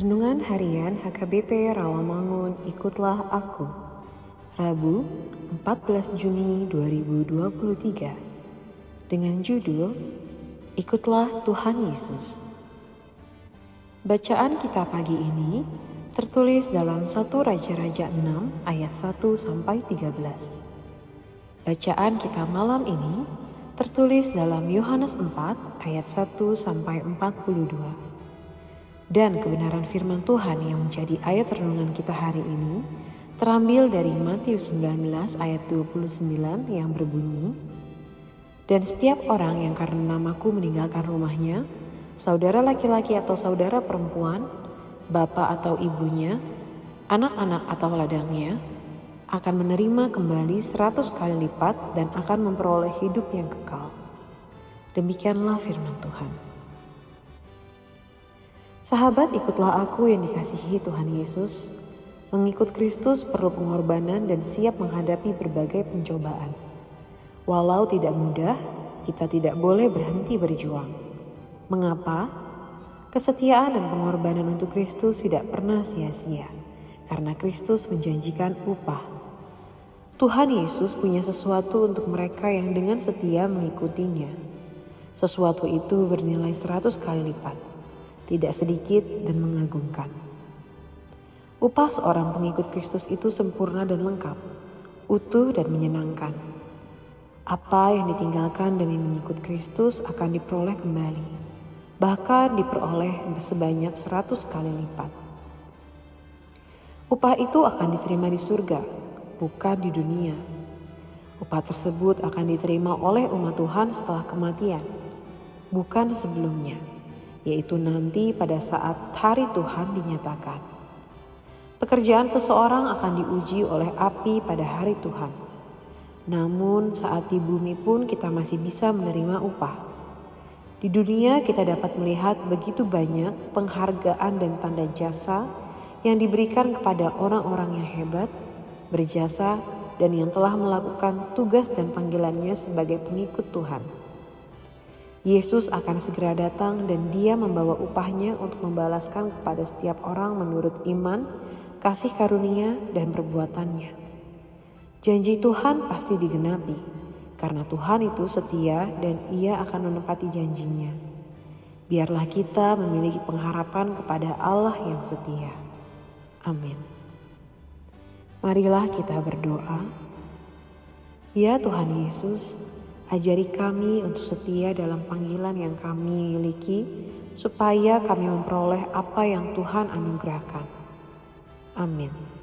Renungan Harian HKBP Rawamangun Ikutlah Aku. Rabu 14 Juni 2023 Dengan judul Ikutlah Tuhan Yesus. Bacaan kita pagi ini tertulis dalam 1 Raja-Raja 6 ayat 1 sampai 13 Bacaan kita malam ini tertulis dalam Yohanes 4 ayat 1 sampai 42 dan kebenaran firman Tuhan yang menjadi ayat renungan kita hari ini terambil dari Matius 19 ayat 29 yang berbunyi, Dan setiap orang yang karena namaku meninggalkan rumahnya, saudara laki-laki atau saudara perempuan, bapak atau ibunya, anak-anak atau ladangnya, akan menerima kembali seratus kali lipat dan akan memperoleh hidup yang kekal. Demikianlah firman Tuhan. Sahabat, ikutlah aku yang dikasihi Tuhan Yesus. Mengikut Kristus perlu pengorbanan dan siap menghadapi berbagai pencobaan. Walau tidak mudah, kita tidak boleh berhenti berjuang. Mengapa? Kesetiaan dan pengorbanan untuk Kristus tidak pernah sia-sia, karena Kristus menjanjikan upah. Tuhan Yesus punya sesuatu untuk mereka yang dengan setia mengikutinya. Sesuatu itu bernilai seratus kali lipat tidak sedikit dan mengagumkan. Upah seorang pengikut Kristus itu sempurna dan lengkap, utuh dan menyenangkan. Apa yang ditinggalkan demi mengikut Kristus akan diperoleh kembali, bahkan diperoleh sebanyak seratus kali lipat. Upah itu akan diterima di surga, bukan di dunia. Upah tersebut akan diterima oleh umat Tuhan setelah kematian, bukan sebelumnya yaitu nanti pada saat hari Tuhan dinyatakan. Pekerjaan seseorang akan diuji oleh api pada hari Tuhan. Namun, saat di bumi pun kita masih bisa menerima upah. Di dunia, kita dapat melihat begitu banyak penghargaan dan tanda jasa yang diberikan kepada orang-orang yang hebat, berjasa, dan yang telah melakukan tugas dan panggilannya sebagai pengikut Tuhan. Yesus akan segera datang dan dia membawa upahnya untuk membalaskan kepada setiap orang menurut iman, kasih karunia, dan perbuatannya. Janji Tuhan pasti digenapi, karena Tuhan itu setia dan ia akan menepati janjinya. Biarlah kita memiliki pengharapan kepada Allah yang setia. Amin. Marilah kita berdoa. Ya Tuhan Yesus, Ajari kami untuk setia dalam panggilan yang kami miliki, supaya kami memperoleh apa yang Tuhan anugerahkan. Amin.